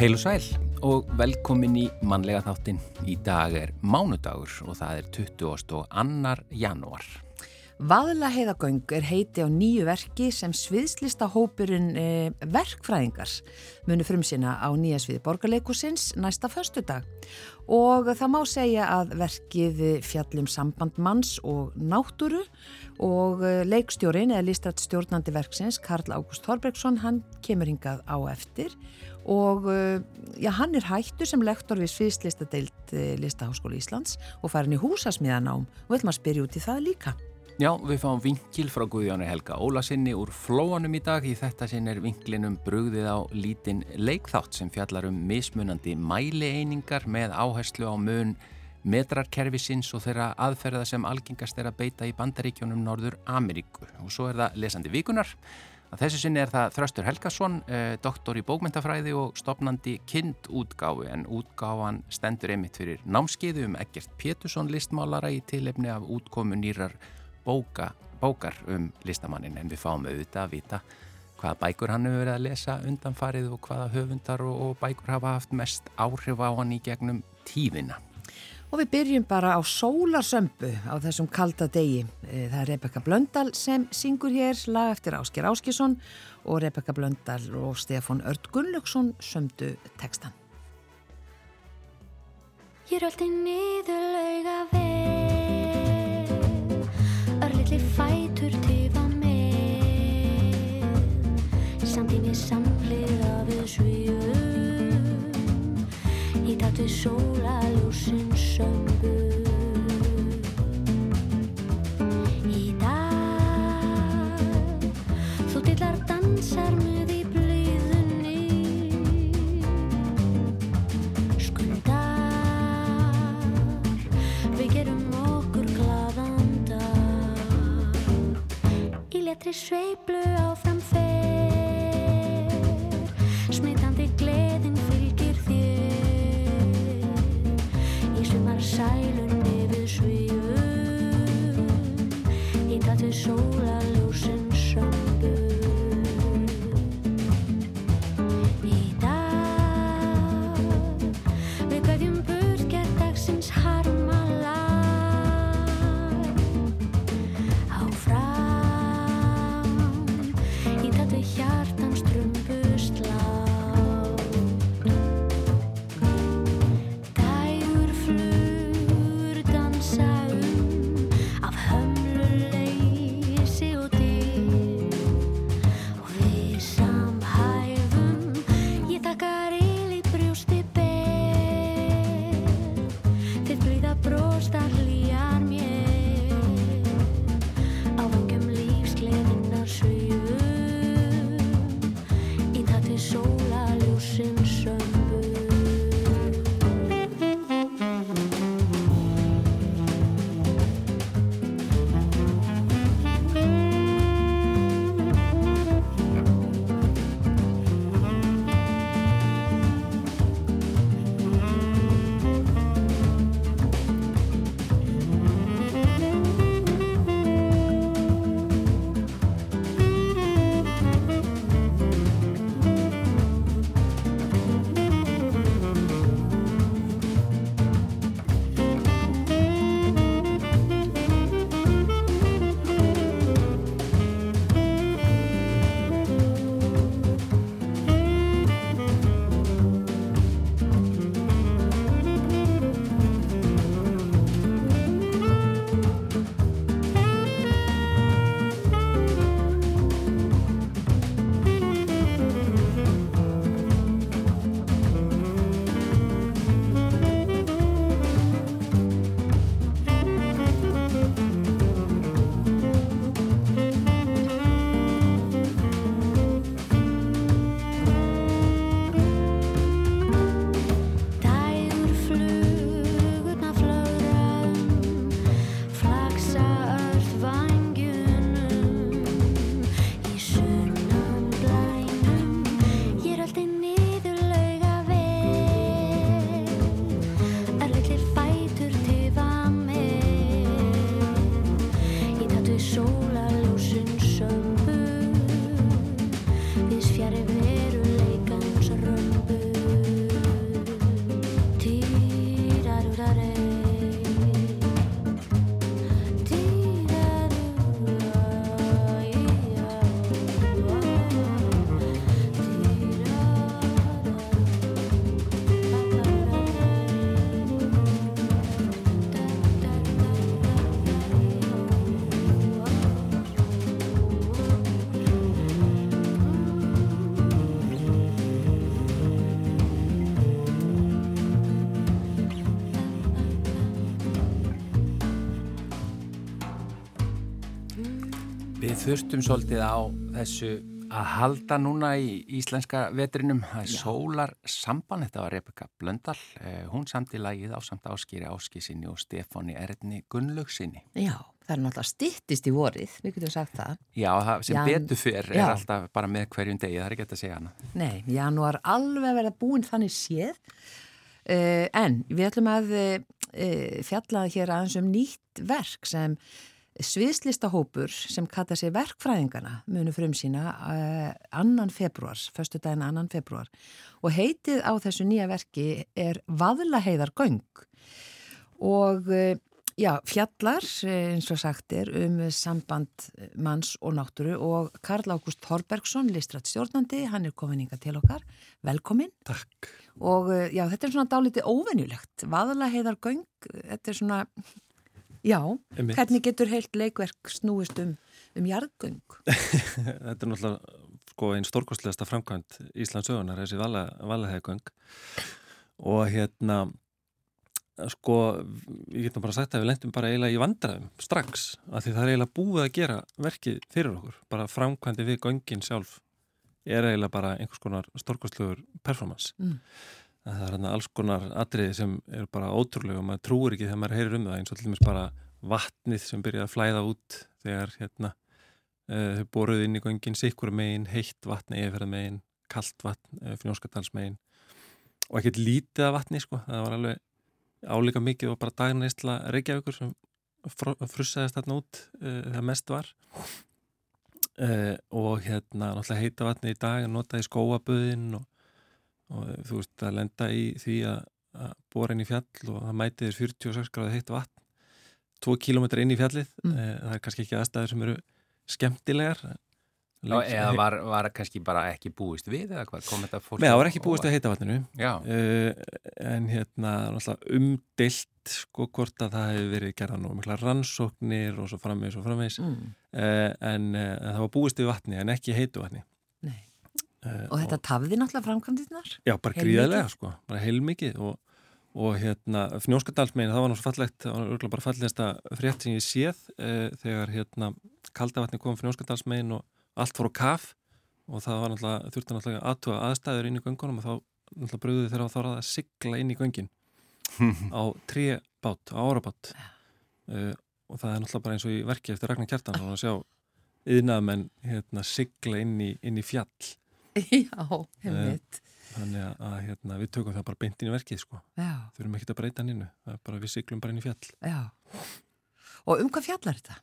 Heil og sæl og velkomin í mannlega þáttin. Í dag er mánudagur og það er 22. janúar. Vaðla heiðagöng er heiti á nýju verki sem sviðslista hópurinn e, verkfræðingars muni frumsina á nýja sviði borgarleikusins næsta förstu dag og það má segja að verkið fjallum samband manns og náttúru og e, leikstjórin eða lístrætt stjórnandi verksins Karl Ágúst Þorbergsson hann kemur hingað á eftir. Og e, já, hann er hættur sem lektor við sviðslistadeild e, Listaháskóla Íslands og farin í húsasmiðanám og við ætlum að spyrja út í það líka. Já, við fáum vinkil frá Guðjónu Helga Ólasinni úr flóanum í dag. Í þetta sinn er vinklinum brugðið á lítinn leikþátt sem fjallar um mismunandi mælieiningar með áherslu á mun metrarkerfisins og þeirra aðferða sem algengast er að beita í bandaríkjónum Norður Ameríku. Og svo er það lesandi vikunar. Að þessu sinni er það Þröstur Helgason, eh, doktor í bókmyndafræði og stopnandi kindútgáfi en útgáfan stendur einmitt fyrir námskeiðu um Egert Pétursson listmálara í tilefni af útkomu nýrar bóka, bókar um listamannin en við fáum auðvitað að vita hvaða bækur hann hefur verið að lesa undanfarið og hvaða höfundar og, og bækur hafa haft mest áhrif á hann í gegnum tífina. Og við byrjum bara á sólarsömbu á þessum kalda degi. E, það er Rebecca Blöndal sem syngur hér lag eftir Ásker Áskisson og Rebecca Blöndal og Stefan Ört Gunnlaugsson sömdu textan. Ég röldi niður lauga veg Örlitli fætur tifa með. Samtími samliða við svíum. Í takt við sólaljósin sömbu Í letri sveiflu áfram fer. Smitandi gleðin fylgir þér. Í sumar sælunni við svíum Í takt við þurftum svolítið á þessu að halda núna í íslenska vetrinum. Er sólar samban, þetta var Rebecca Blöndal. Eh, hún samt í lagið á samt áskýri áskísinni og Stefáni Erni Gunnlaugsinni. Já, það er náttúrulega stittist í vorið, við getum sagt það. Já, það sem Jan- betur fyrr er Já. alltaf bara með hverjum degi, það er ekki hægt að segja hana. Nei, janúar alveg verða búin þannig séð. Uh, en við ætlum að uh, fjalla hér aðeins um nýtt verk sem sviðslistahópur sem kalla sig verkfræðingana munu frum sína uh, annan februar, förstu daginn annan februar og heitið á þessu nýja verki er Vaðlaheiðar göng og uh, já, fjallar eh, eins og sagt er um samband manns og náttúru og Karl Ágúst Þorbergsson, listrætt stjórnandi, hann er komin inga til okkar, velkomin Takk. og já, þetta er svona dálítið óvenjulegt, Vaðlaheiðar göng, þetta er svona, já, Einmitt. hvernig getur heilt leikverk snúist um, um jarðgöng? Þetta er náttúrulega sko, einn stórkostlegasta framkvæmt Íslands sögunar, þessi valahegöng og hérna sko, ég get nú bara sagt að við lendum bara eiginlega í vandræðum strax, af því það er eiginlega búið að gera verkið fyrir okkur, bara framkvæmdi við göngin sjálf er eiginlega bara einhvers konar stórkostlegur performance Mm. Það er hérna alls konar atriði sem er bara ótrúlega og maður trúir ekki þegar maður heyrir um það eins og til dæmis bara vatnið sem byrjaði að flæða út þegar hérna uh, þau boruð inn í göngin sikkur megin, heitt vatn eða megin, kalt vatn uh, fnjóskadals megin og ekkert lítið af vatni sko, það var alveg álíka mikið og bara dagarneistla Reykjavíkur sem fr frussaðist þarna út uh, það mest var. Uh, og hérna náttúrulega heita vatni í dag að nota í skóaböðin og, og þú veist að lenda í því að, að bora inn í fjall og það mæti þér 46 gráði heitt vatn 2 kilometrar inn í fjallið Mm. uh, það er kannski ekki aðstæður sem eru skemmtilegar Já, eða var, var kannski bara ekki búist við eða hvað kom þetta fólk? Nei, það var ekki búist við heita vatninu uh, en hérna umdilt sko hvort að það hefur verið gerðan og mikla rannsóknir og svo framvegis og framvegis uh, Mm. en uh, það var búist við vatni en ekki heitu vatni Uh, Og þetta tafði náttúrulega framkvæmdinnar? Já, bara gríðarlega sko, bara heilmikið og, og hérna Fnjóskadalsmegin, það var náttúrulega fallegt það var örgulega bara fallegasta frétt sem ég séð uh, þegar hérna kaldavatni kom Fnjóskadalsmegin og allt fór á kaf og það var náttúrulega, þurfti náttúrulega aðtuga aðstæður inn í göngunum og þá náttúrulega bröðuði þeirra að þóra að sigla inn í göngin á trébát, á árabát. Uh, og það er náttúrulega bara eins og í verki eftir Ragnar Kjartan að sjá yðnaðmenn hérna sigla inn í, inn í fjall Já, hefnit. þannig að, hérna, við tökum það bara beint inn í verkið sko. Já, þurfum ekki að breyta það er bara við siglum bara inn í fjall já. Og um hvað fjallar þetta?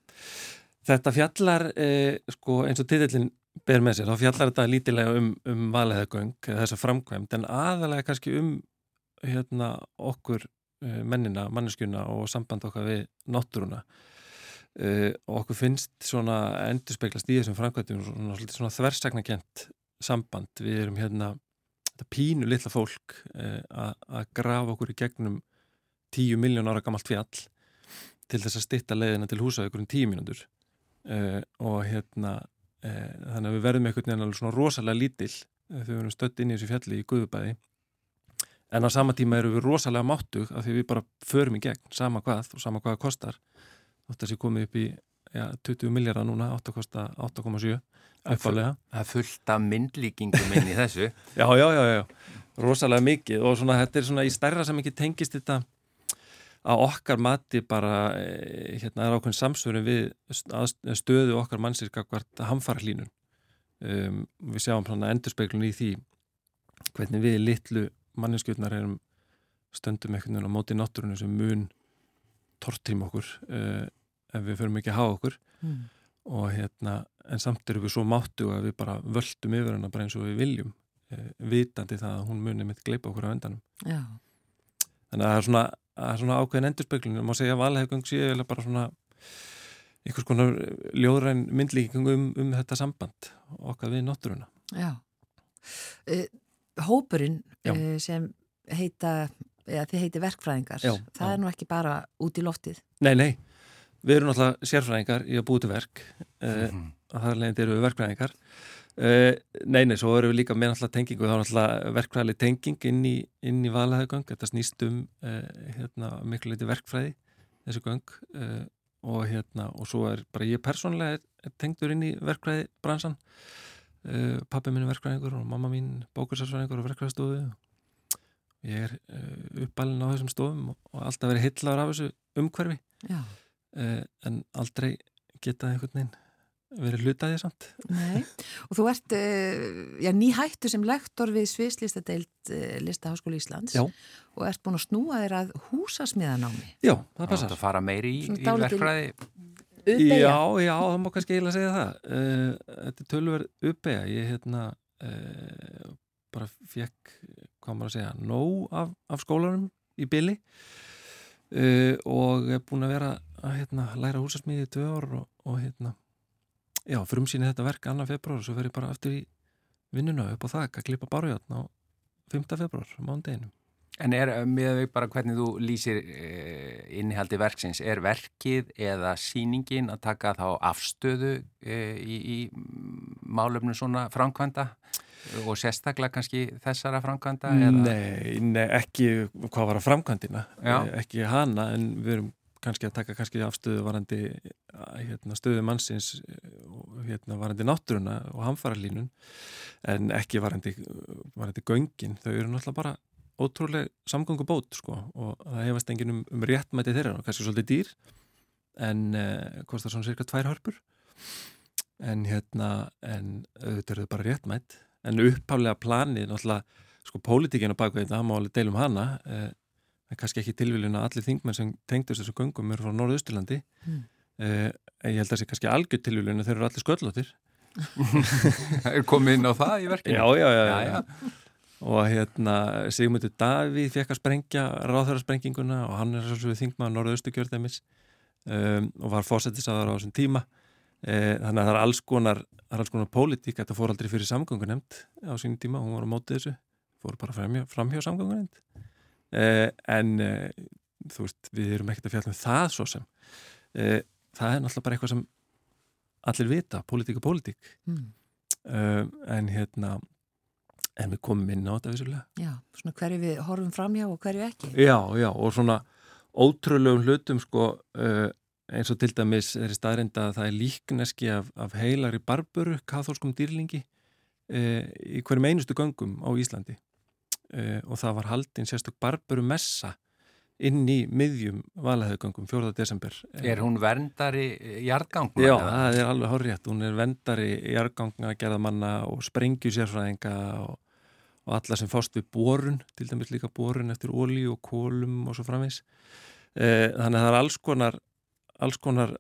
þetta fjallar eh, sko, eins og titillin ber með sér þá fjallar þetta lítilega um, um valheðagöng þessa framkvæmt en aðalega kannski um hérna, okkur eh, mennina, manneskjuna og samband okkar við náttúruna eh, og okkur finnst svona endurspeglast í þessum framkvæmtum svona, svona, svona þversagnakent samband. Við erum hérna þetta pínu litla fólk eh, að grafa okkur í gegnum tíu miljón ára gamalt fjall til þess að stitta leiðina til húsavíkur um tíu mínútur. Uh, og hérna uh, þannig að við verðum einhvern veginn alveg svona rosalega lítill uh, þegar við erum stödd inn í þessu fjalli í Guðubæði en á sama tíma erum við rosalega máttug af því við bara förum í gegn sama hvað og sama hvað það kostar. Þótt að sé komið upp í ja, 20 miljardar núna, 8 kosta 8,7 uppálega það er fullt af myndlíkingum inn í þessu. Já, já, já, já, rosalega mikið og svona, þetta er svona í stærra sem ekki tengist þetta að okkar mati bara, eh, hérna er ákveðin samsvörum við st- stöðu okkar mannsir kakvart hamfara hlínun. Um, við sjáum svona endurspeglun í því hvernig við litlu manneskjötnar erum stöndum einhvern veginn á móti náttúrunu sem mun tortrým okkur uh, ef við förum ekki að hafa okkur Mm. og hérna, en samt erum við svo máttu að við bara völdum yfir hana bara eins og við viljum eh, vitandi það að hún muni mitt gleipa okkur á endanum Já, þannig að það er svona, svona ákveðin endurspeglun má segja að valhefgung sé eiginlega bara svona einhvers konar ljóðræn myndlíking um, um þetta samband okkar við náttúruna já. Uh, hópurinn Já. uh, sem heita, eða þið heiti verkfræðingar, Já, það er nú ekki bara út í loftið. Nei, nei, við erum náttúrulega sérfræðingar í að búið til verk eh, Mhm. og það er leiðin eru við verkfræðingar. Eh, Nei, nei, svo erum við líka með náttúrulega tengingu, þá er náttúrulega verkfræðileg tenging inn í, inn í valahauðgöng, þetta snýst um eh, hérna, miklu leiti verkfræði þessu göng eh, og hérna, og svo er bara ég persónlega er tengdur inn í verkvæði bransan uh, pappi minn er verkvæðingur og mamma mín bókursarsvæðingur og verkvæðstofu ég er uh, uppalinn á þessum stofum og, og alltaf verið hillar af þessu umhverfi. Já. Uh, en aldrei geta einhvern veginn verið hlutaðið samt. Nei, og þú ert uh, já, nýhættu sem lektor við Sviðslistadeild uh, Listaháskóli Íslands Já. og ert búin að snúa þér að húsasmiðanámi. Já, það Það passar. að fara meiri í, í verkfræði. Uppeyja. Já, já, það má kannski eiginlega segja það. Uh, Þetta er tölverð uppeyja ég hérna uh, bara fekk, hvað maður að segja nóg af, af skólanum í byli uh, og er búin að vera að hérna, læra húsasmiði í tvö ár og, og hérna já, frumsýni þetta verk annar februar og svo fer ég bara aftur í vinnuna upp á þak að klippa barjátn á 5. februar, mándeginum En er með þau bara hvernig þú lýsir eh, innihaldi verksins, er verkið eða sýningin að taka þá afstöðu eh, í, í málefnu svona framkvæmda og sérstaklega kannski þessara framkvæmda? Nei, nei, ekki hvað var að framkvæmdina, Já. eh, ekki hana en við erum kannski að taka kannski afstöðu varandi hérna, stöðu mannsins eh, hérna, varandi náttúruna og hamfaralínun en ekki varandi, varandi göngin, þau eru náttúrulega bara ótrúlega samgöngubót sko og það hefast enginn um, um réttmæti þeirra og kannski svolítið dýr en uh, kostar svona cirka tvær hörpur. En hérna en auðvitað eru þau bara réttmætt en upphaflega planið náttúrulega sko pólitíkinu baka þetta, það má alveg deilum hana eh, en kannski ekki tilviljun að allir þingmenn sem tengdust þessu göngum eru frá Norðausturlandi Mm. eh, ég held að það sé kannski algjör tilviljun að þeir eru allir sköllóttir Er komið inn á það í verkinu? já, já, já, já. og hérna Sigmundur Davíð fekk að sprengja ráðhörasprenginguna og hann er svolítið þingmaður Norðausturkjörðeimis um, og var fósettisaður á þessum tíma eh, þannig að það er alls konar það er alls konar pólitík, þetta fór aldrei fyrir samgöngunemnd á sínum tíma, hún var á mótið þessu fór bara framhjá, framhjá samgöngunemnd en eh, þú veist, við erum ekkert að fjalla um það svo sem eh, það er náttúrulega bara eitthvað sem allir vita, pólitík og pólitík Mm. en hérna en við komum inn á þetta vissulega Já, svona hverju við horfum framjá og hverju ekki. já, já, og svona ótrúlegum hlutum sko eins og til dæmis er í staðrinda að það er líkneski af, af heilari barburu katholskum dýrlingi uh, í hverjum einustu göngum á Íslandi uh, og það var haldin sérstök barburu messa inn í miðjum valaðaugöngum 4. desember Er hún verndari jarðgangna? Já, það er alveg horrið hún er vendari jargangna gerðamanna og sprengju sérfræðinga og, og alla sem fást við borun til dæmis líka borun eftir ólíu og kólum og svo framvegs eh, þannig að það er alls konar alls konar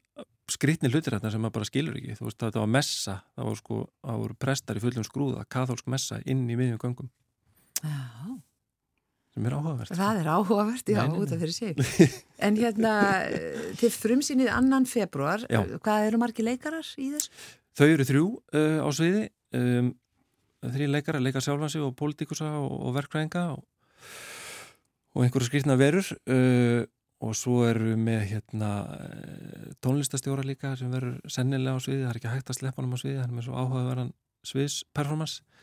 skrýtni hlutir þetta sem maður bara skilur ekki þú veist þetta var messa, það voru sko það prestar í fullum skrúða, katholsk messa inn í miðjum göngum Já, sem er áhugavert. Það er áhugavert, já, út af fyrir sig. En hérna, eh, til frumsýnið annan februar, Já. hvað eru margi leikarar í þessu? Þau eru þrjú uh, á sviði. Um, þrjí leikara, leika sjálfansi og pólitíkusa og, og verkfræðinga og, og einhverju skrýtna verur. Uh, og svo eru með hérna eh, tónlistastjóra líka sem verður sennilega á sviði, það er ekki hægt að sleppa hann á sviði, hann er með svo áhugaverðan sviðsperformance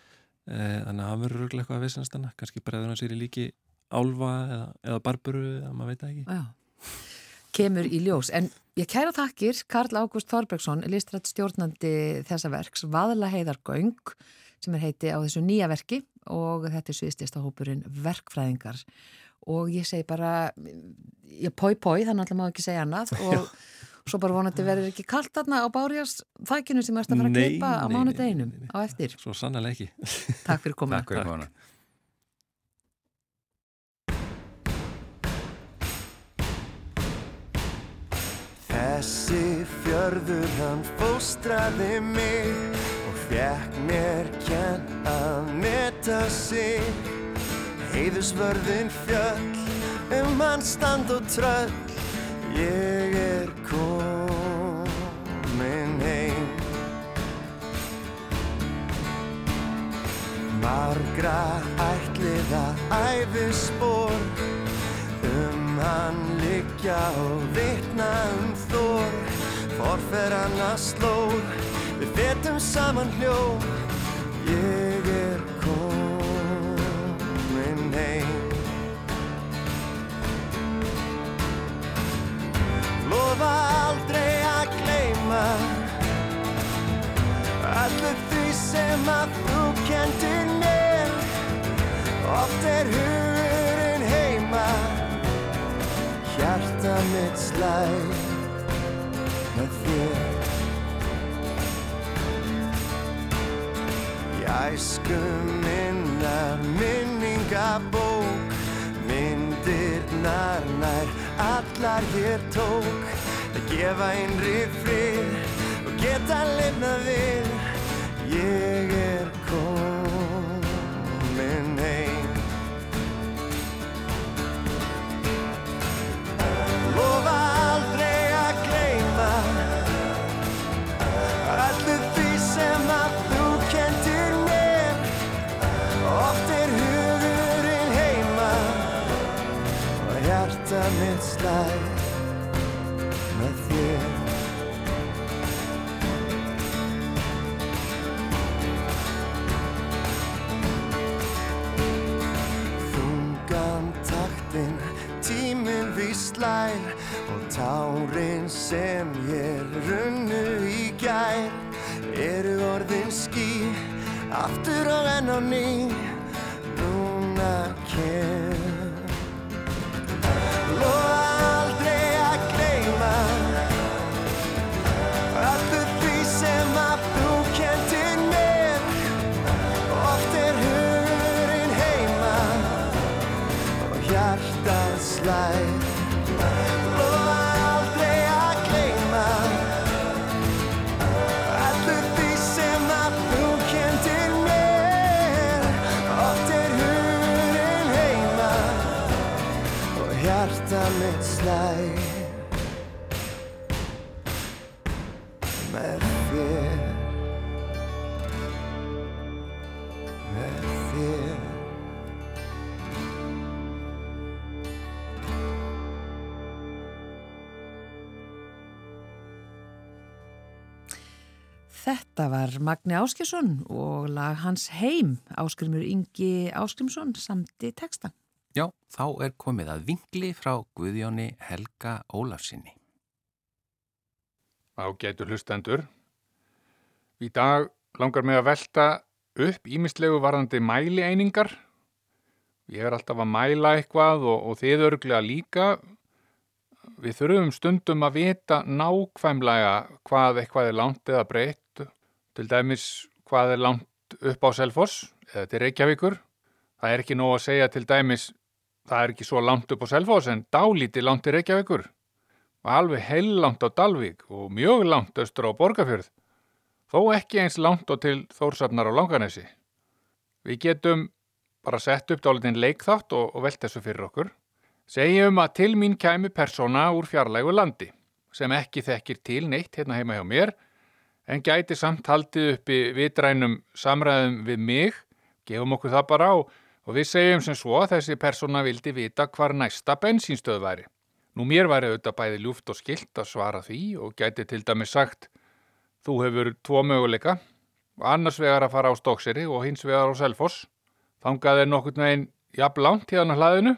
þannig að hann verður örglega eitthvað að vissinast hana, kannski bregður hann sér í líki álfa eða, eða barburu eða maður veit það ekki Já, kemur í ljós. En ég kæra takkir Karl Ágúst Þorbergsson, listrætt stjórnandi þessa verks, Vaðla heiðargöng, sem er heiti á þessu nýja verki og þetta er sviðstista hópurinn verkfræðingar. Og ég segi bara, ég pói pói, þannig að maður ekki segja annað og svo bara vonandi verður ekki kalt þarna á bárjás þækinu sem erst að fara að klippa á mánudeginum á eftir. Svo sannlega ekki Takk fyrir komuna. Takk fyrir komuna. Þessi fjörður hann fóstraði mig og fekk mér kenn að meta sig Heiðusvörðin fjöll um hann stand og tröll Ég er komin heim. Margra ætliða æfispor Um hann liggja og vitna um þór Forfer hann að slóð Við fetum saman hljó Ég lofa aldrei að gleima Allur því sem að þú kendir mér Oft er hugurinn heima. Hjarta mitt slægt með þér. Æsku minnar, minningabók, myndirnar nær, allar hér tók. Að gefa innri frið og geta lifnað við. Ég er komin heim Lofa aldrei að gleyma Allu því sem að þú kendir mér. Oft er hugurinn heima Og hjarta mitt slæð víslær og tárin sem ég runnu í gær eru orðin ský aftur og enn á ný. Núna kem Þetta var Magni Áskjesson og lag hans heim, Áskrimur Ingi Áskrimsson samt í textan. Já, þá er komið að vingli frá Guðjóni Helga Ólafsinni. Á getur hlustendur. Í dag langar mig að velta upp ímislegu varðandi mælieiningar. Ég er alltaf að mæla eitthvað og, og þið örglega líka. Við þurfum stundum að vita nákvæmlega hvað eitthvað er langt eða breytt. Til dæmis hvað er langt upp á Selfoss eða til Reykjavíkur. Það er ekki nóg að segja til dæmis það er ekki svo langt upp á Selfoss en dálítið langt til Reykjavíkur og alveg heil langt á Dalvík og mjög langt austur á Borgafjörð, þó ekki eins langt og til Þórsafnar á Langanesi. Við getum bara sett upp dálitin leikþátt og, og velt þessu fyrir okkur. Segjum að til mín kæmi persóna úr fjarlægu landi, sem ekki þekkir til neitt hérna heima hjá mér, en gæti samt haldið uppi vitrænum samræðum við mig, gefum okkur það bara á, og við segjum sem svo að þessi persóna vildi vita hvar næsta bensínstöð væri. Nú mér væri auðvitað bæði ljúft og skilt að svara því og gæti til dæmis sagt þú hefur tvo möguleika. Annars vegar að fara á Stókseri og hins vegar á Selfoss. Þangað er nokkurn veginn jafn langt hérna hlaðinu.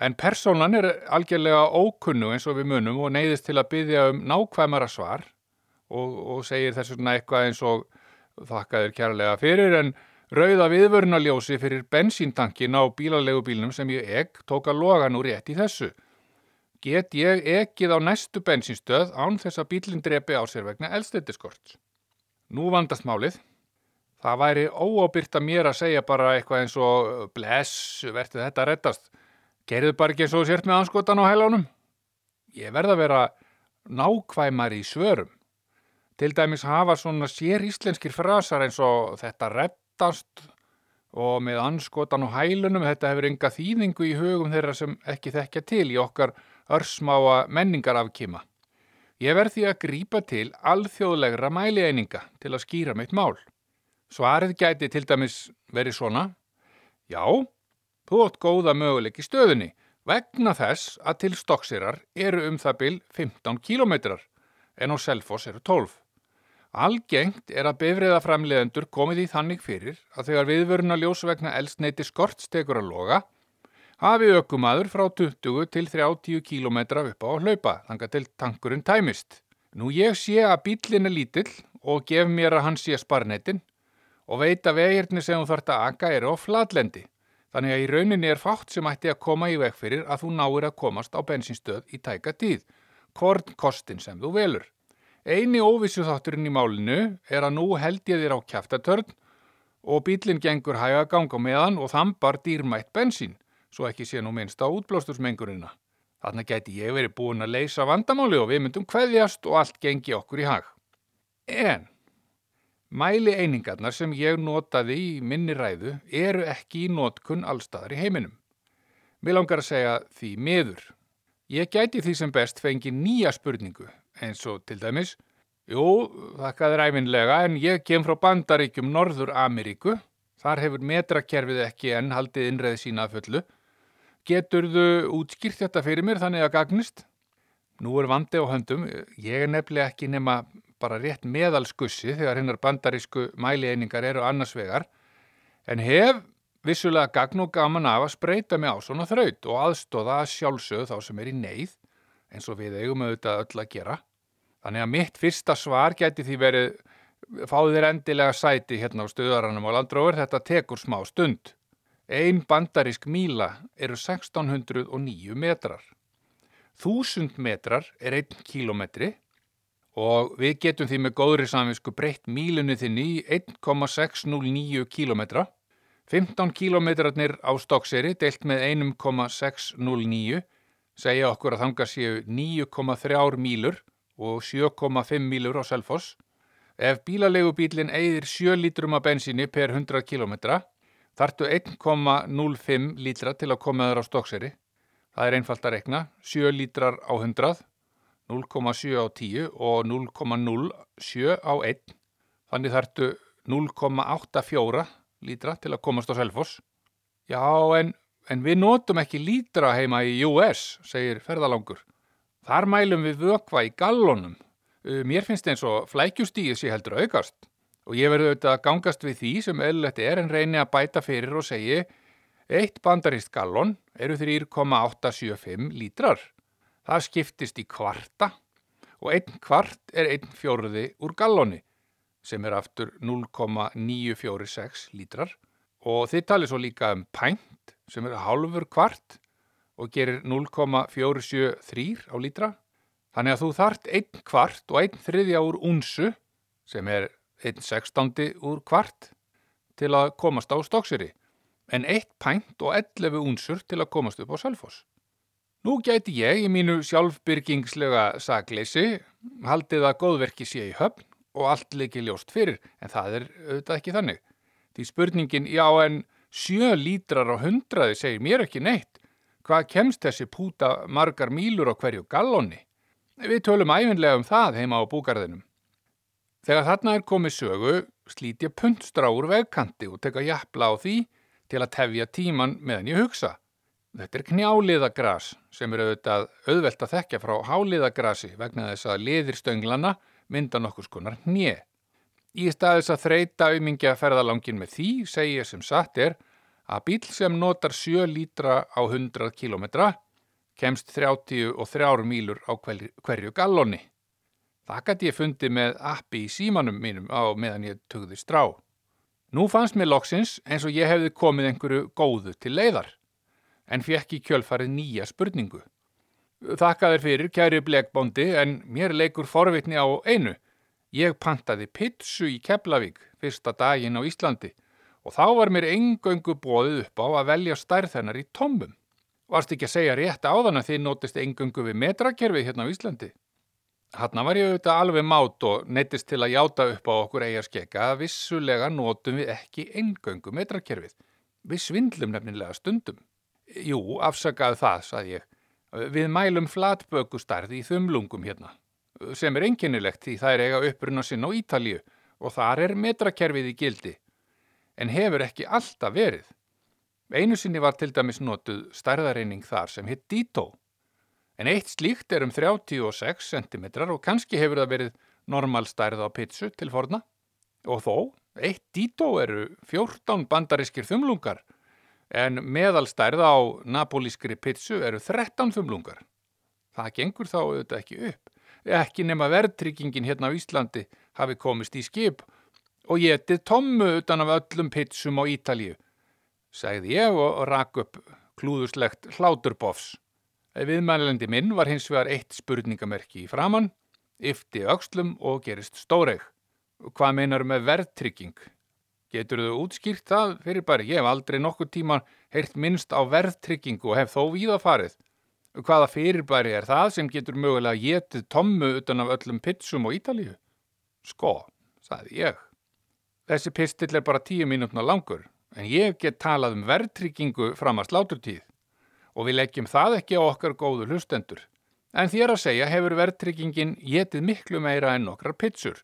En persónan er algjörlega ókunnu eins og við munum og neyðist til að byggja um nákvæmara svar og, og segir þess vegna eitthvað eins og þakkaður kærlega fyrir en rauða viðvörunarljósi fyrir bensíntankin á bílalegu bílnum sem ég egg tók að loga nú rétt í þessu get ég ekkið á næstu bensinstöð án þess að bílinn drepi á sér vegna elstættiskort. Nú vandast málið. Það væri óábyrgt að mér að segja bara eitthvað eins og bless, verður þetta að rettast. Gerðu bara ekki eins og sért með anskotan á hælánum. Ég verða að vera nákvæmar í svörum. Til dæmis hafa svona sér íslenskir frasar eins og þetta rettast og með anskotan á hælunum þetta hefur enga þýðingu í hugum þeirra sem ekki þekkja til í okkar örsmáa menningarafkima. Ég verð því að grípa til alþjóðlegra mælieininga til að skýra mitt mál. Svarið gæti til dæmis verið svona. Já, þú átt góða möguleik í stöðunni vegna þess að til stokksirar eru um það bil 15 kílometrar en á Selfoss eru 12. Algengt er að bifriðaframleðendur komið í þannig fyrir að þegar viðvöruna ljós vegna eldsneiti skortstekur að loga hafi ökumadur frá 20 til 30 kílometra upp á hlaupa, þanga til tankurinn tæmist. Nú ég sé að bílinn er lítill og gef mér að hann sé sparnetin og veit að vegirni sem þú þarft að aka eru á flatlendi. Þannig að í rauninni er fátt sem ætti að koma í veg fyrir að þú náir að komast á bensinstöð í tæka tíð, hvort kostin sem þú velur. Eini óvissu þátturinn í málinu er að nú held ég þér á kjaftatörn og bílinn gengur hæga ganga meðan og þambar dýrmætt bensín, svo ekki sé nú minnst á útblóstursmengurina. Þannig geti ég verið búin að leysa vandamáli og við myndum kveðjast og allt gengi okkur í hag. En mæli einingarnar sem ég notaði í minni ræðu eru ekki í notkun allstaðar í heiminum. Mér langar að segja því miður. Ég gæti því sem best fengi nýja spurningu eins og til dæmis Jú, þakka þér æfinlega en ég kem frá bandaríkjum Norður Ameríku. Þar hefur metrakerfið ekki enn haldið innreði sína að fullu. Geturðu útskýrt þetta fyrir mér þannig að gagnist? Nú er vandi á höndum. Ég er nefnilega ekki nema bara rétt meðalskussi þegar hinnar bandarísku mælieiningar eru annars vegar. En hef vissulega gagn og gaman af að spreita mig á svona þraut og aðstóða að sjálfsögðu þá sem er í neyð eins og við eigum auðvitað öll að gera. Þannig að mitt fyrsta svar geti því verið fáðu þér endilega sæti hérna á stöðaranum á landróður, þetta tekur smá stund. Ein bandarísk míla eru 1609 metrar. 1000 metrar er 1 kilometri og við getum því með góðri samvinsku breytt mílunni þinni í 1,609 kilometra. 15 kilometrarnir á stokkseri deilt með 1,609 segja okkur að þanga séu 9,3 mílur og 7,5 mílur á Selfoss. Ef bílalegubílinn eigðir 7 lítrum af bensíni per 100 kilometra þartu 1,05 lítra til að koma þér á stokkseri. Það er einfalt að rekna, 7 lítrar á 100, 0,7 á 10 og 0,07 á 1. Þannig þartu 0,84 lítra til að komast á Selfoss. Já, en, en við notum ekki lítra heima í US, segir ferðalangur. Þar mælum við vökva í gallonum. Mér finnst eins og flækjustíð sé heldur aukast og ég verði auðvitað að gangast við því sem eðlilegt er en reyni að bæta fyrir og segi eitt bandarist gallon eru 3,875 lítrar. Það skiptist í kvarta og einn kvart er einn fjóruði úr galloni sem er aftur 0,946 lítrar og þið talir svo líka um pænt sem er halfur kvart og gerir 0,473 á lítra. Þannig að þú þart einn kvart og einn þriðja úr unsu sem er einn sextandi úr kvart til að komast á stokkseri en eitt pænt og 11 unsur til að komast upp á Salfoss. Nú gæti ég í mínu sjálfbyrgingslega sakleysi haldið að góðverki sé í höfn og allt leiki ljóst fyrir en það er auðvitað ekki þannig. Því spurningin já en sjö lítrar á hundraði segir mér ekki neitt. Hvað kemst þessi púta margar mílur á hverju gallonni? Við tölum æfinlega um það heima á búgarðinum. Þegar þarna er komið sögu slít ég puntstra úr vegkanti og teka jafla á því til að tefja tíman meðan ég hugsa. Þetta er knjáliðagras sem er auðvitað auðvelt að þekkja frá háliðagrasi vegna þess að liðirstönglanna mynda nokkur skonar hnje. Í staðis að þreita auðmingja ferðalangin með því segja sem satt er að bíl sem notar 7 lítra á 100 kilometra kemst 33 mílur á hverju galloni. Það gæti ég fundið með appi í símanum mínum á meðan ég tugði strá. Nú fannst mér loksins eins og ég hefði komið einhverju góðu til leiðar, en fekk í kjölfarið nýja spurningu. Þakka þér fyrir, kæri blegbóndi, en mér leikur forvitni á einu. Ég pantaði pitsu í Keflavík fyrsta daginn á Íslandi og þá var mér engöngu bóðið upp á að velja stærð hennar í tombum. Varst ekki að segja rétt áðan að þið notist engöngu við metrakerfi hérna á Íslandi? Hanna var ég auðvitað alveg mát og neittist til að játa upp á okkur eigarskeka að vissulega notum við ekki engöngu metrakerfið. Við svindlum nefnilega stundum. Jú, afsakaðu það, sað ég. Við mælum flatbökustarð í þumlungum hérna, sem er enginnilegt því það er eiga uppruna sinn á Ítalíu og þar er metrakerfið í gildi, en hefur ekki alltaf verið. Einu sinni var til dæmis notuð stærðareining þar sem hitt dító. En eitt slíkt er um 36 cm og kannski hefur það verið normalstærð á pitsu til forna. Og þó, eitt dító eru 14 bandarískir þumlungar en meðalstærð á napolískri pitsu eru 13 þumlungar. Það gengur þá auðvitað ekki upp. Ekki nema verðtryggingin hérna á Íslandi hafi komist í skip og getið tommu utan af öllum pitsum á Ítalíu, sagði ég og rak upp klúðuslegt hláturbofs. Viðmælendi minn var hins vegar eitt spurningamerki í framann, yfti aukslum og gerist stóreg. Hvað meinar með verðtrygging? Getur þau útskýrt það fyrir bara? Ég hef aldrei nokkuð tíma heyrt minnst á verðtryggingu og hef þó víða farið. Hvaða fyrirbæri er það sem getur mögulega getið tommu utan af öllum pitsum á Ítalíu? Sko, sagði ég. Þessi pistill er bara tíu mínútna langur, en ég get talað um verðtryggingu fram að sláturtíð og við leggjum það ekki á okkar góðu hlustendur. En þér að segja hefur verðtryggingin getið miklu meira en nokkrar pitsur.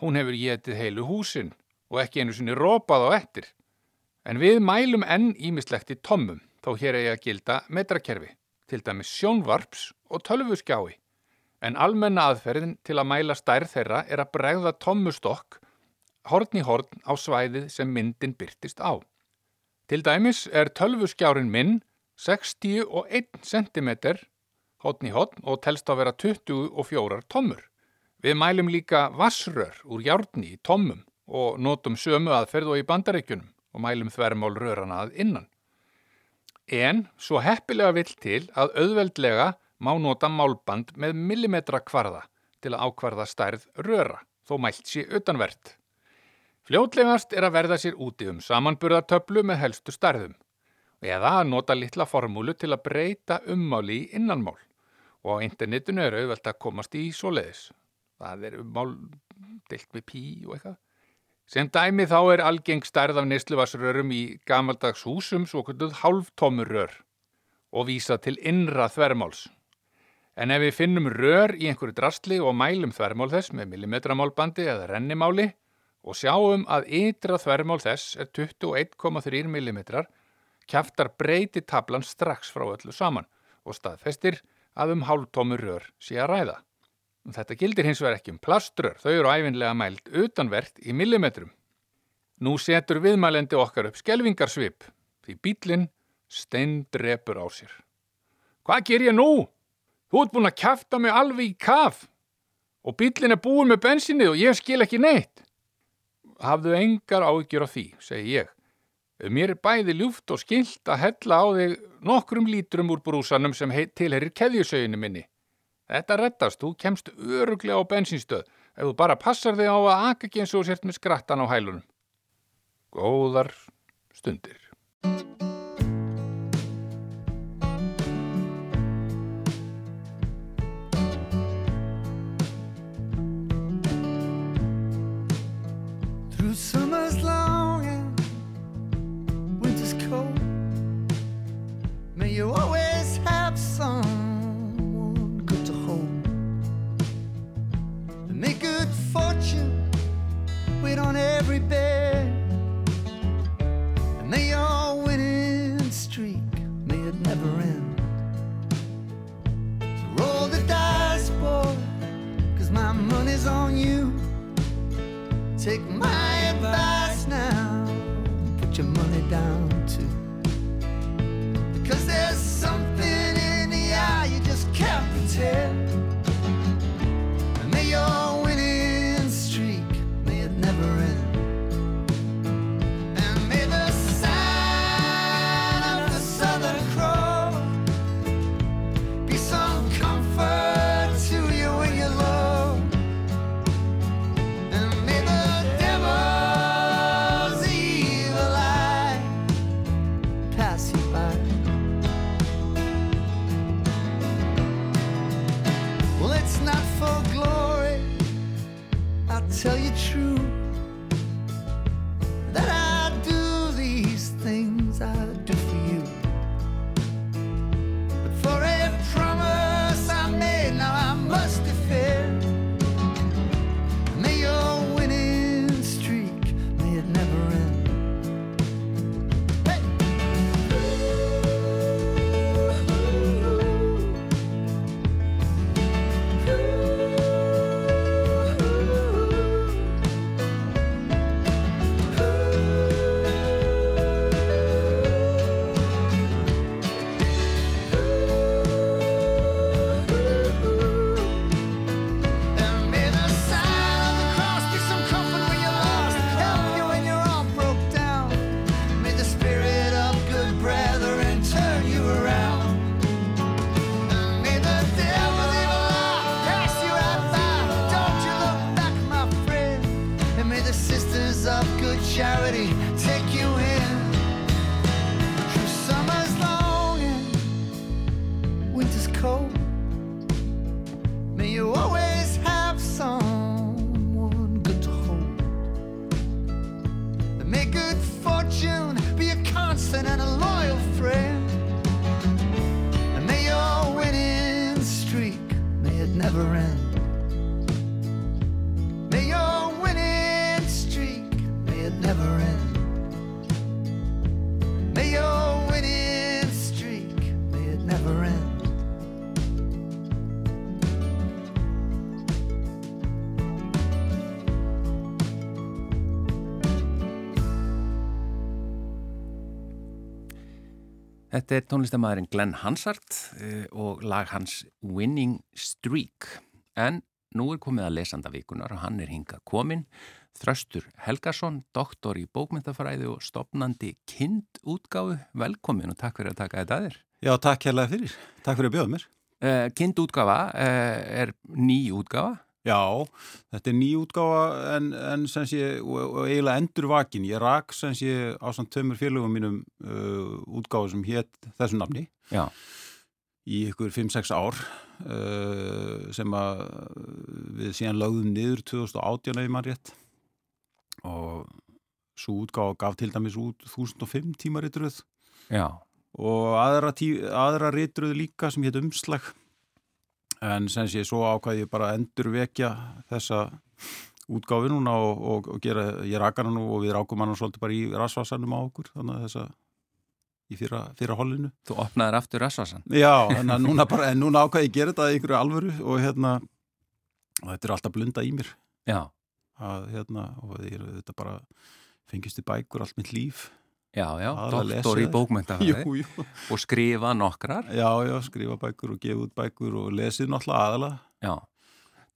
Hún hefur getið heilu húsin og ekki einu sinni rópað á ettir. En við mælum enn ímislegt í tommum, þó hér er ég að gilda metrakerfi, til dæmis sjónvarps og tölvuskjái. En almenna aðferðin til að mæla stærð þeirra er að bregða tommustokk horn í horn á svæðið sem myndin byrtist á. Til dæmis er tölvuskjárin minn 61 cm hotn í hotn og telst að vera 24 tommur. Við mælum líka vassrör úr hjárni í tommum og notum sömu aðferð og í bandaríkunum og mælum þvermál rörana að innan. En svo heppilega vill til að auðveldlega má nota málband með millimetra kvarða til að ákvarða stærð röra, þó mælt sé utanvert. Fljótlegast er að verða sér úti um samanburðartöflu með helstu stærðum eða að nota litla formúlu til að breyta ummáli í innanmál og á internetinu er auðvelt að komast í svo leiðis. Það er ummál deilt við pí og eitthvað. Sem dæmi þá er algeng stærð af neysluvarsrörum í gamaldags húsum svo kvölduð hálftómurrör og vísa til innra þvermáls. En ef við finnum rör í einhverju drastli og mælum þvermál þess með millimetramálbandi eða rennimáli og sjáum að ytra þvermál þess er 21,3 millimetrar kjaftar breyti tablan strax frá öllu saman og staðfestir að um hálftómur rör sé að ræða. Þetta gildir hins vegar ekki um plaströr, þau eru æfinlega mælt utanvert í millimetrum. Nú setur viðmælendi okkar upp skelvingarsvip því bílinn steindrepur á sér. Hvað ger ég nú? Þú ert búin að kæfta mig alveg í kaf og bílinn er búin með bensinnið og ég skil ekki neitt. Hafðu engar áhyggjur á því, segi ég. Mér er bæði ljúft og skilt að hella á þig nokkrum lítrum úr brúsanum sem tilherir keðjusauðinu minni. Þetta rettast, þú kemst öruglega á bensinstöð ef þú bara passar þig á að aka ekki eins og sért með skrattan á hælunum. Góðar stundir. you always have someone good to hold. And make good fortune wait on every bed. And may your winning streak, may it never end. So roll the dice, boy, cause my money's on you. Take my advice now, put your money down. Þetta er tónlistamæðurinn Glenn Hansard eh, og lag hans Winning Streak. En nú er komið að lesanda vikunar og hann er hingað komin. Þröstur Helgason, doktor í bókmyndafræði og stopnandi kindútgáfu. Velkomin og takk fyrir að taka þetta að þér. Já, takk hérlega fyrir. Takk fyrir að bjóða mér. Uh, kindútgáfa uh, er ný útgáfa. Já, þetta er ný útgáfa en, en sem sé, og, og eiginlega endur vakin. Ég rak sem sé á samt tömur félögum mínum uh, útgáfa sem hétt þessu nafni Já, í ykkur 5-6 ár uh, sem að við síðan lögðum niður 2018 eða maður rétt. Og svo útgáfa gaf til dæmis út 1005 tímaritruð já, og aðra, tí, aðra ritruð líka sem hétt umslag en sem sé svo ákvæði ég bara endur vekja þessa útgáfi núna og, og, og gera, ég raka hana nú og við rákum hana svolítið bara í rasvasanum á okkur þannig að þessa í fyrra, fyrra hollinu. Þú opnaðir aftur Rassvarsan. Já, en núna, bara, en núna ákvæði ég gera þetta í ykkur alvöru og hérna og þetta er alltaf blunda í mér. Já, að hérna og þetta bara fengist í bækur allt mitt líf já, já, doktor í bókmyndafræði og skrifa nokkrar. Já, já, skrifa bækur og gefa út bækur og lesið náttúrulega aðalega Já,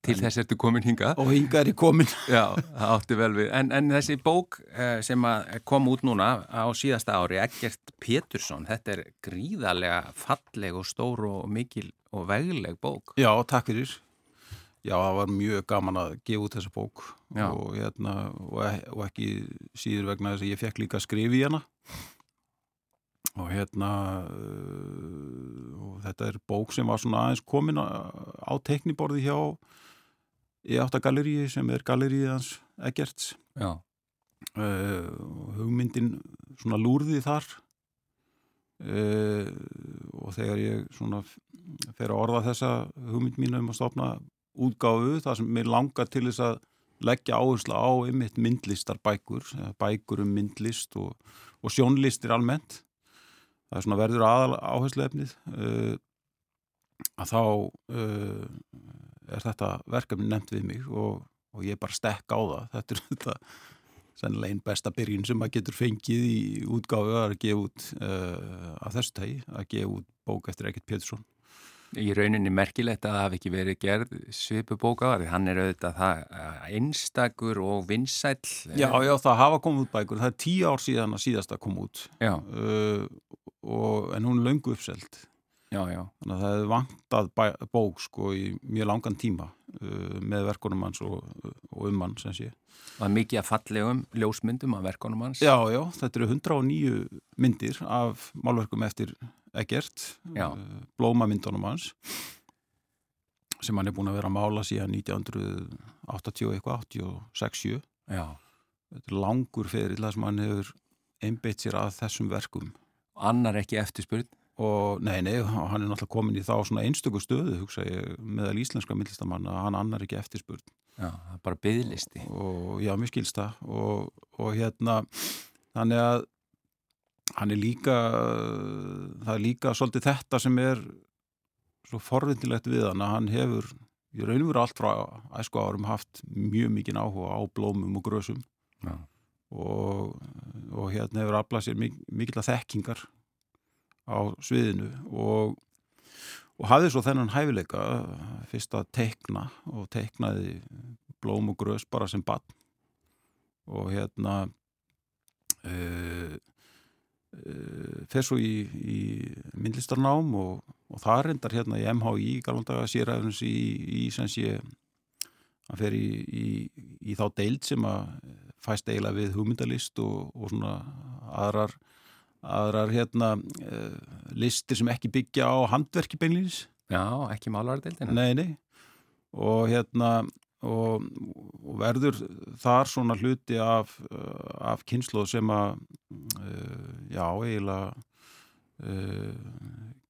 til þess ertu komin hingað. og hinga er ég komin. Já, það átti vel við. En, en þessi bók eh, sem kom út núna á síðasta ári, Eggert Pétursson, þetta er gríðarlega falleg og stór og mikil og vegleg bók. Já, takk fyrir. Já, það var mjög gaman að gefa út þessa bók og, hérna, og, e- og ekki síður vegna þess að ég fekk líka að skrifa í hana. Og hérna uh, og þetta er bók sem var svona aðeins komin á, tekniborði hjá í áttagaleríi sem er galeríið hans Eggerts. Uh, hugmyndin svona lúrði þar. Uh, og þegar ég svona fer að orða þessa hugmynd mínu um að stopna útgáfu þar sem mér langar til þess að leggja áherslu á einmitt myndlistar bækur, um myndlist og, og sjónlistir almennt. Það er svona verður aðal áherslu efnið uh, að þá uh, er þetta verkefni nefnt við mig og, og ég bara stekk á það. Þetta er þetta sennilega einn besta byrjun sem maður getur fengið í útgáfu að gefa út uh, af þessu tægi, að gefa út bók eftir Egert Pétursson í rauninni merkilegt að það hafi ekki verið gerð svipu bók á því. Hann er auðvitað það eh, einstakur og vinsæll. eh, Já, já, það hafa komið út bækur, það er tíu ár síðan að síðasta kom út uh, og, en hún er löngu uppselt já, já. þannig að það hefði vantað bæ, bók sko í mjög langan tíma uh, með verkunum hans og, og um hann sem sé. Það er mikið að fallegum ljósmyndum af verkonum hans. Já, já, þetta eru 109 myndir af málverkum eftir Egert, uh, blómamyndunum hans sem hann er búin að vera að mála síðan 1980 eitthvað, 86-7 Já. þetta er langur það sem hann hefur einbeitt sér að þessum verkum Annar ekki eftirspurð. og nei, nei, hann er náttúrulega komin í þá svona einstöku stöðu, hugsa ég, meðal íslenska myndlistamann að hann annar ekki eftirspurn Já, bara byðlisti. og já, mér skilst það og, og hérna þannig að hann er líka það er líka svolítið þetta sem er svo forvindilegt við hann að hann hefur í raun og veru allt frá æsku árum haft mjög mikinn áhuga á blómum og grösum Já. og, og hérna hefur aflað sér mik mikill að þekkingar á sviðinu og, og hafði svo þennan hæfileika fyrst að teikna og teiknaði blóm og grös bara sem bann og hérna uh, fer svo í, í myndlistarnám og, og það reyndar hérna í MHI galandaga séræðunins í, í sem sé að fer í, í, í þá deild sem að fæst eiginlega við hugmyndalist og, og svona aðrar, aðrar hérna, uh, listir sem ekki byggja á handverki beinlýnis. Já, ekki málardeildina. Nei, nei. Og hérna, og, og verður þar svona hluti af, uh, af kynslu sem að, uh, já, eiginlega uh,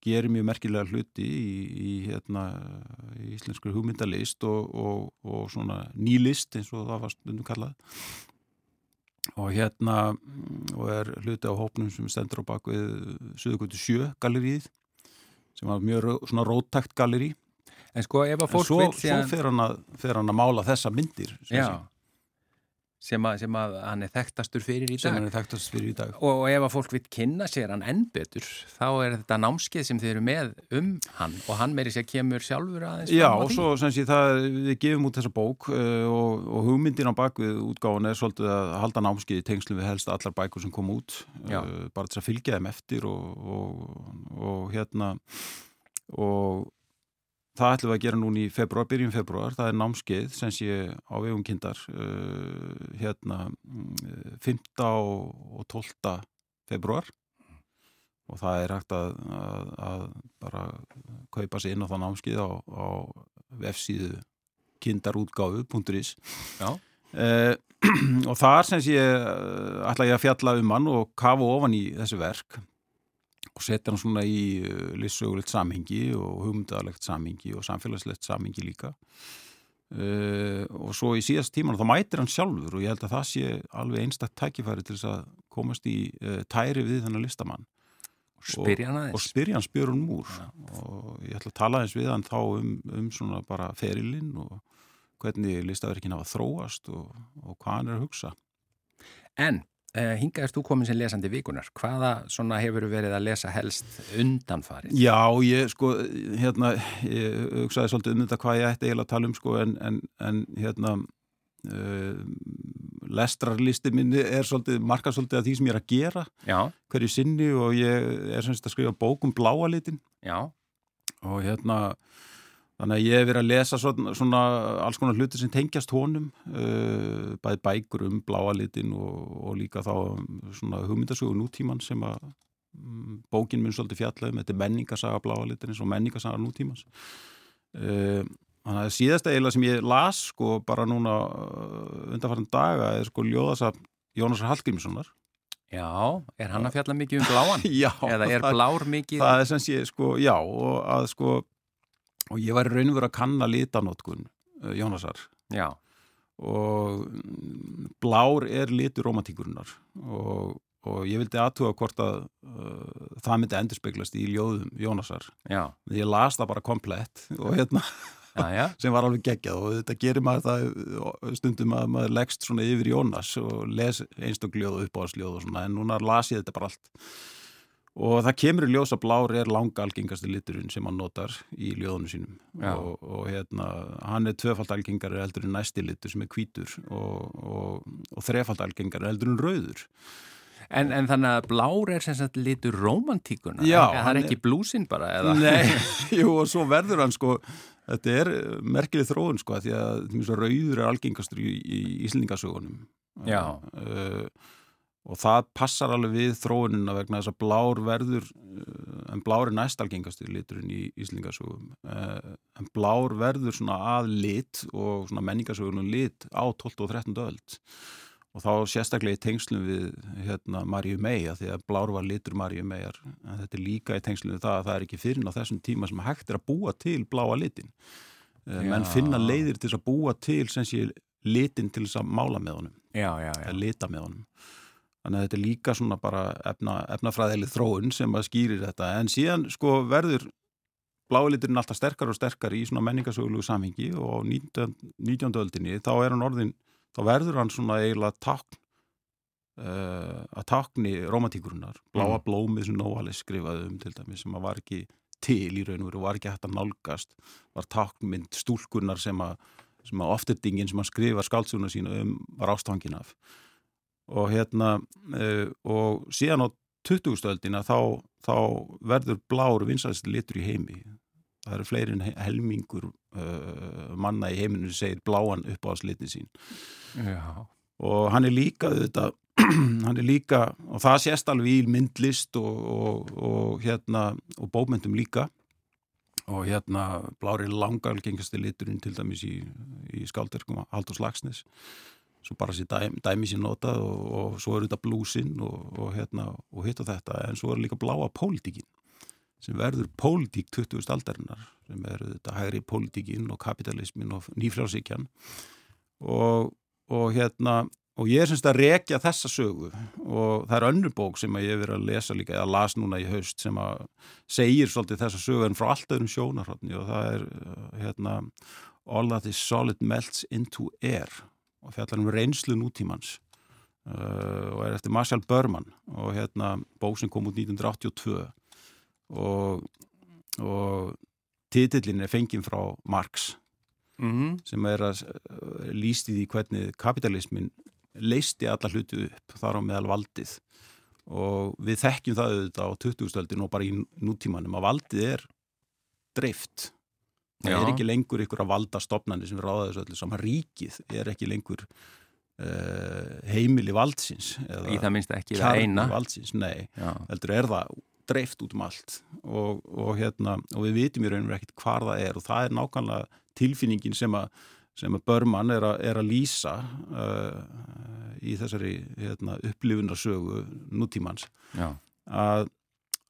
gerir mjög merkilega hluti í, í, hérna, í íslenskur hugmyndalist og, og, og svona nýlist eins og það var stundum kallað. Og hérna og er hluti á hópnum sem stendur á bakvið Suðugötu 7 gallerið sem var mjög svona róttækt galleri En sko ef að fólk svo, vil svo síðan... fer, hann að, fer hann að mála þessa myndir sem, Já, sem að, sem að hann er þekktastur fyrir í sem dag. hann er þekktast fyrir í dag. Og, og ef að fólk vil kynna sér hann enn betur, þá er þetta námskeið sem þið eru með um hann. Og hann meiri sér kemur sjálfur aðeins Já, og svo sem sé það, við gefum út þessa bók uh, og, og hugmyndin á bakvið útgáfun er svolítið að halda námskið í tengslu við helst allar bækur sem kom út uh, bara til að fylgja þeim eftir og, og, og hérna og það ætlum við að gera núna í februar, byrjun februar, það er námskeið sem sé á vegum kindar uh, hérna mm, 5. og 12. februar og það er hægt að, að, að bara kaupa sér inn á það námskið á, á vefsíðu kindarútgáfu.is Já. eh, og þar sem sé eh, ætla ég að fjalla um hann og kafa ofan í þessi verk og setja hann svona í uh, lissögulegt samhengi og hugmyndaðalegt samhengi og samfélagslegt samhengi líka. Uh, og svo í síðast tíman þá mætir hann sjálfur og ég held að það sé alveg einstakt tækifæri til þess að komast í uh, tæri við þennan listamann. Spyrja hann og aðeins. spyrja hann hann múr og ég ætla að tala eins við hann þá um, um svona bara ferilinn og hvernig listaverkin hafa þróast og, og hvað hann er að hugsa. En uh, hingað erst þú komin sem lesandi vikunar. Hvaða svona hefur verið að lesa helst undanfarið? Já, ég sko, hérna, ég hugsaði svolítið um þetta hvað ég ætti eiginlega að tala um sko en, en, en hérna, uh, lestrarlisti minni er svolítið, markað svolítið að því sem ég er að gera Já, hverju sinni og ég er semst að skrifa bók um bláa litin já, og hérna, þannig að ég hef verið að lesa svona, svona alls konar hluti sem tengjast honum, uh, bæði bækur um bláa litin og, og líka þá um svona hugmyndasögu nútíman sem að mm, bókin mun svolítið fjalla um, þetta er menningasaga bláa litin eins og menningasaga nútímans. Uh, þannig að síðasta eiginlega sem ég las sko bara núna uh, undanfarn daga er sko ljóðasa Jónasar Hallgrímssonar. já. Er hann að fjalla mikið um bláan? Já, Eða er blár mikið? það er sem sé, sko, já og að sko og ég var raunverið að kanna litanótkun uh, Jónasar. Já, og mm, blár er litur romantíkurinnar og, og ég vildi aðtuga hvort að uh, það myndi endurspeglast í ljóðum Jónasar. Já, ég las það bara komplett og hérna já, sem var alveg geggjað. Og þetta gerir maður það uh, stundum að maður leggst svona yfir Jónas og les einstök ljóð og uppáðsljóð og svona. En núna las ég þetta bara allt og það kemur í ljós að blár er langa algengasti liturinn sem hann notar í ljóðunum sínum og, og hérna, hann er tvöfald algengari heldur en næsti litur sem er hvítur og, og, og þrefald algengari heldur en rauður En, en þannig að blár er sem sagt litur romantíkuna? Já, Það er ekki blúsin bara? Eða? Nei, jú og svo verður hann sko þetta er merkilið þróun sko því að rauður er algengastur í, í Íslendingasögunum Já. uh, og það passar alveg við þróunina vegna þess að blár verður uh, en blár er næst algengastur liturinn í Íslendingasögum uh, en blár verður svona að lit og svona menningasögunum lit á 12. og 13. öld og þá sérstaklega í tengslum við hérna, Maríu Meija því að blár var litur Maríu Meijar en þetta er líka í tengslum við það að það er ekki fyrir á þessum tíma sem hægt er að búa til bláa litin menn Já. finna leiðir til að búa til sem sé litin til þess að mála með honum Já, já, já. að lita með honum þannig að þetta er líka svona bara efna, efnafræðileg þróun sem að skýrir þetta en síðan sko verður bláliturinn alltaf sterkar og sterkar í svona menningasögulegu samhengi og á 19. 19. öldinni þá er hann orðin þá verður hann svona eiginlega takn uh, að takni romantíkurinnar, bláa Mm. blómið sem Nóalis skrifaði um til dæmis sem að var ekki til í raun og veru, var ekki hægt að nálgast var taknmynd stúlkunnar sem að, sem að ofterdingin sem að skrifa skáldsuguna sína um var ástfangin af og hérna uh, og síðan á 20. öldina þá, þá verður blár vinsæðist litur í heimi það eru fleiri helmingur uh, manna í heiminu sem segir bláan upp á slitin sín já. og hann er líka þetta, hann er líka og það sést alveg í myndlist og, og, og hérna og bókmyndum líka og hérna blári langalgengasti liturinn til dæmis í, í skálderkum Haldur Slagsnes svo bara sér dæmi, dæmi sér notað og, og svo er þetta blúsinn og, og, hérna, og hitt og þetta en svo er líka bláa pólitíkin sem verður pólitík 20. aldarinnar sem er þetta hægri pólitíkin og kapitalismin og nýfrjálsíkjan og, og hérna og ég er semst að rekja þessa sögu og það er önnur bók sem ég hef verið að lesa líka eða las núna í haust sem að segir svolítið þessa sögu en frá allt öðrum sjónarhóttni og það er hérna All that is solid melts into air og fjallar um reynslu nútímans uh, og er eftir Marshall Berman og hérna bók sem kom út 1982 og, og titillin er fenginn frá Marx Mm sem er að uh, lýst í því hvernig kapitalismin leisti alla hluti upp þar á meðal valdið. Og við þekkjum það auðvitað á 20-stöldin og bara í nútímanum að valdið er dreift það er ekki lengur ykkur að valda stopnandi sem ráða þessu öllu saman ríkið er ekki lengur uh, heimili valdsins Í það minnst ekki það eina. valdsins, nei. Heldur er það dreift út um allt. Og, og, hérna, og við vitum í rauninu ekkert hvar það er. Og það er nákvæmlega tilfinningin sem að, sem að Börmann er, er að lýsa uh, í þessari hérna, upplifunarsögu nútímans. Að,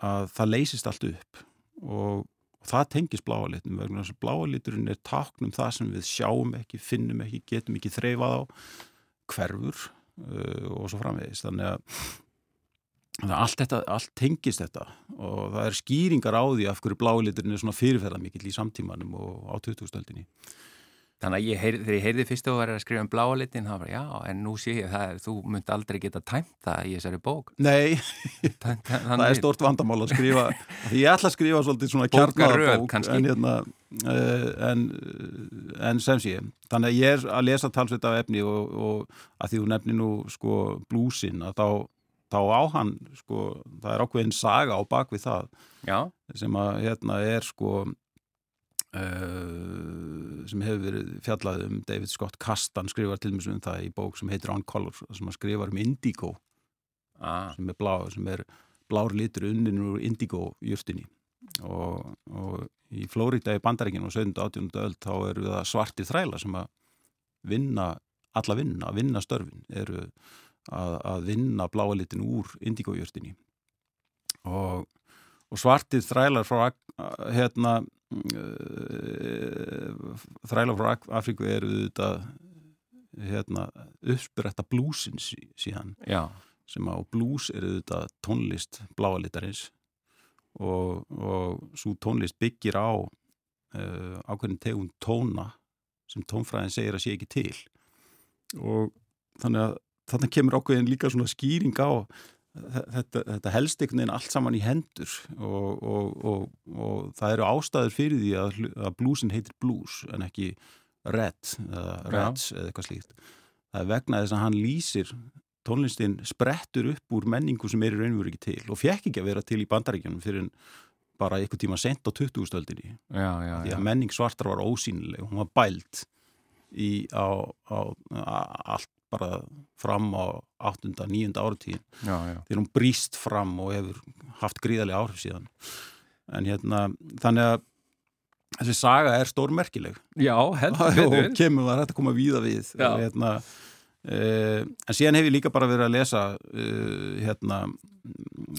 að það leysist allt upp. Og, og það tengis bláalitnum vegna þess að bláaliturinn er táknum það sem við sjáum ekki, finnum ekki, getum ekki þreifað á hverfur uh, og svo framvegis þannig að Þannig að allt, þetta, allt tengist þetta og það er skýringar á því af hverju bláliturinn er svona fyrirferða mikill í samtímanum og á 2000-stöldinni. Þannig að ég heyr, þegar ég heyrði fyrst þú verið að skrifa um bláa litin, þá var já, en nú sé ég það, þú myndi aldrei geta tæmt það í þessari bók. Nei, Þann, það er stort vandamál að skrifa, ég ætla að skrifa svolítið svona kjarnabók, kannski. en, hérna, uh, en, en sem sé, þannig að ég er að lesa talsveit af efni og, og að því þú nefnir nú sko blúsin, að þá, þá á hann, sko, það er ákveðin saga á bakvið það Já, sem að hérna er sko uh, sem hefur verið fjallað um David Scott Kastan skrifar til mjög um það í bók sem heitir On Color sem að skrifar um indigo ah, sem er blá, sem er blár litur unnin úr indigo jurtinni og, og í Flórida í bandaríkinu og 17. 18. öld þá eru það svartir þræla sem að vinna alla vinna, að vinna störfin eru að, að vinna bláa litin úr indigo jurtinni og, og svartir þrælar frá Ak- hérna uh, þrælar frá Afríku eru þetta hérna, uppspretta blúsins sí- síðan. Já, sem á blues er auðvitað tónlist bláalitarins og, og svo tónlist byggir á uh, ákveðin tegund tóna sem tónfræðin segir að sé ekki til. Og þannig að þannig kemur ákveðin líka svona skýring á þetta, þetta helst einhvern veginn allt saman í hendur og, og, og, og það eru ástæður fyrir því að, að bluesin heitir blues en ekki red eða reds eða eitthvað slíkt. Það er vegna þess að hann lýsir tónlistin sprettur upp úr menningu sem er í raunveru ekki til og fekk ekki að vera til í bandaríkjanum fyrir bara einhver tíma sent á 20-stöldinni já, já, því já. að menning svartar var ósýnileg hún var bælt í, á, á, á allt bara fram á 8. 9. áratíðin þegar hún brýst fram og hefur haft gríðarlega áhrif síðan. En hérna þannig að þessi saga er stórmerkileg. Já, heldur og betur. kemur var hægt að koma víða við og, hérna, uh, en síðan hef ég líka bara verið að lesa uh, hérna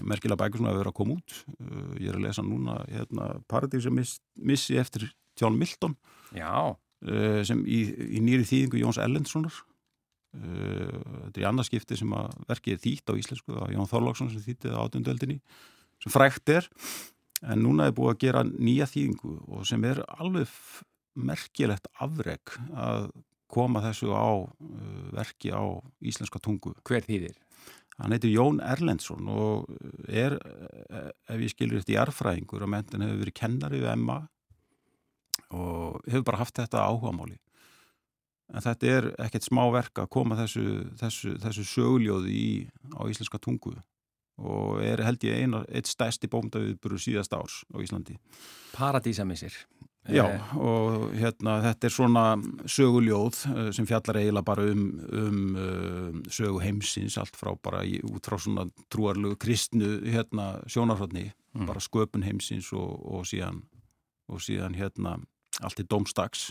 merkilega bækur sem hafa verið að koma út. Uh, ég er að lesa núna hérna, Paradísa miss, missi eftir John Milton. Já, sem í, í nýri þýðingu Jóns Ellenssonar þetta er í annarskipti sem að verkið er þýtt á íslensku það Jón Þorláksson sem þýttið á átundöldinni sem frækt er en núna er búið að gera nýja þýðingu og sem er alveg merkilegt afreg að koma þessu á uh, verki á íslenska tungu hver þýðir? Hann heitir Jón Erlendsson og er, eh, ef ég skilur eftir jarfræðingur, að mentin hefur verið kennari við Emma og hefur bara haft þetta áhugamáli. En þetta er ekkert smá verk að koma þessu, þessu, þessu söguljóði í, á íslenska tungu og er held ég eina, eitt stærsti bómdaviðburu síðast árs á Íslandi. Paradísamissir. Já, Eh, og hérna þetta er svona söguljóð eh, sem fjallar eiginlega bara um, um uh, sögu heimsins, allt frá bara í, út frá svona trúarlegu kristnu hérna sjónarhóttni, Mm. bara sköpun heimsins og, og síðan og síðan hérna allt í domstags.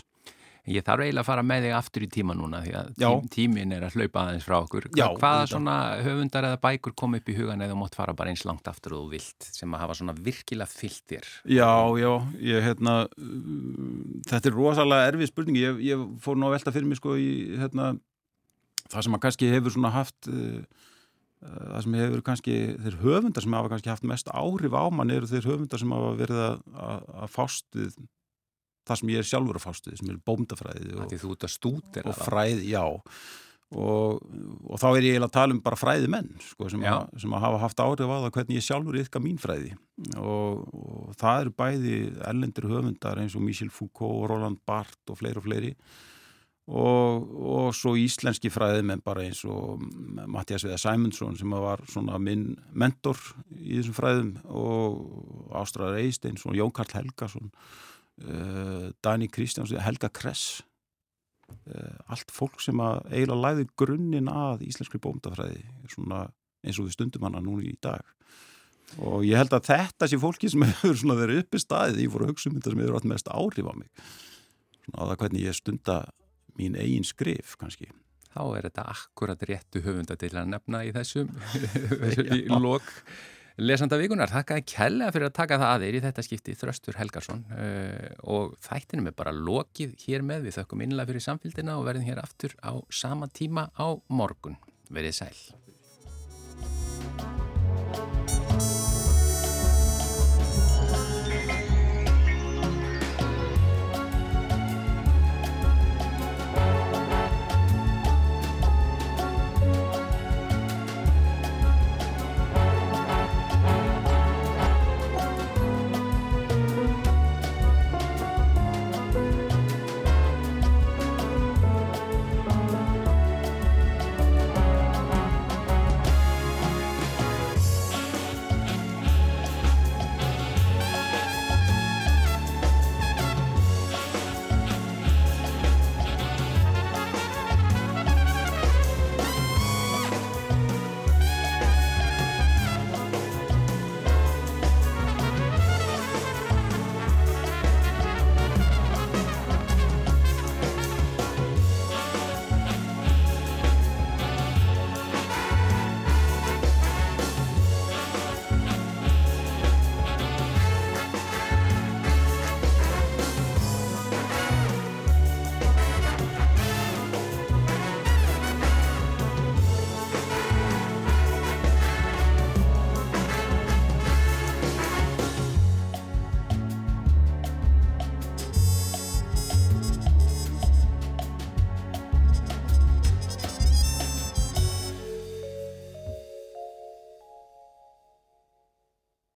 Ég þarf eiginlega að fara með þig aftur í tíma núna því að Já. tím, tímin er að hlaupa aðeins frá okkur. Já, Hvaða auðvitað. svona höfundar eða bækur kom upp í hugan eða þú mátt fara bara eins langt aftur og vilt sem að hafa svona virkilega fyllt þér? Já, já, ég hérna þetta er rosalega erfið spurning ég, ég fór nú að velta fyrir mig sko í hérna, það sem að kannski hefur svona haft uh, það sem hefur kannski, þeir höfundar sem hafa kannski haft mest áhrif á mann eru þeir höfundar sem hafa verið að, að, að fást við það sem ég er sjálfur að fást við, sem er bóndafræði og, og fræði, já. Og, og þá er ég að tala um bara fræði menn sko, sem, að, sem að hafa haft áhrif á það hvernig ég sjálfur yfka mín fræði. Og, og það eru bæði erlendir höfundar eins og Michel Foucault, Roland Barthes og fleiri og fleiri. Og, og svo íslenski fræði menn bara eins og Mattias Veða Sæmundsson sem var svona minn mentor í þessum fræðum og Ástrar Eisteins og Jón Karl Helgason uh, Dani Kristjáns, Helga Kress. Uh, allt fólk sem að eiginlega læði grunninn að íslenskri bóndafræði svona eins og við stundum hana núna í dag. Og ég held að þetta sé fólki sem hefur svona verið uppi staðið ég fór að hugsa um þetta sem hefur átt mest áhrif á mig. Svona á það hvernig ég stunda mín eigin skrif kannski. Þá er þetta akkurat réttu höfunda til að nefna í þessum í lok lesanda vikunar. Þakka að kella fyrir að taka það að þér í þetta skipti Þröstur Helgarsson uh, og þættinum er bara lokið hér með. Við þökkum innlega fyrir samfélgina og verðum hér aftur á sama tíma á morgun. Verið sæl.